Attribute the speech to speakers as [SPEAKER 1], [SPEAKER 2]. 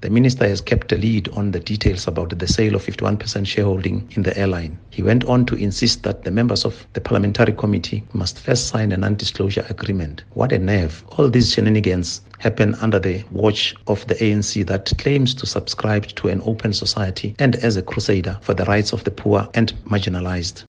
[SPEAKER 1] The minister has kept a lead on the details about the sale of 51% shareholding in the airline. He went on to insist that the members of the parliamentary committee must first sign a non disclosure agreement. What a nerve. All these shenanigans happen under the watch of the ANC that claims to subscribe to an open society and as a crusader for the rights of the poor and marginalized.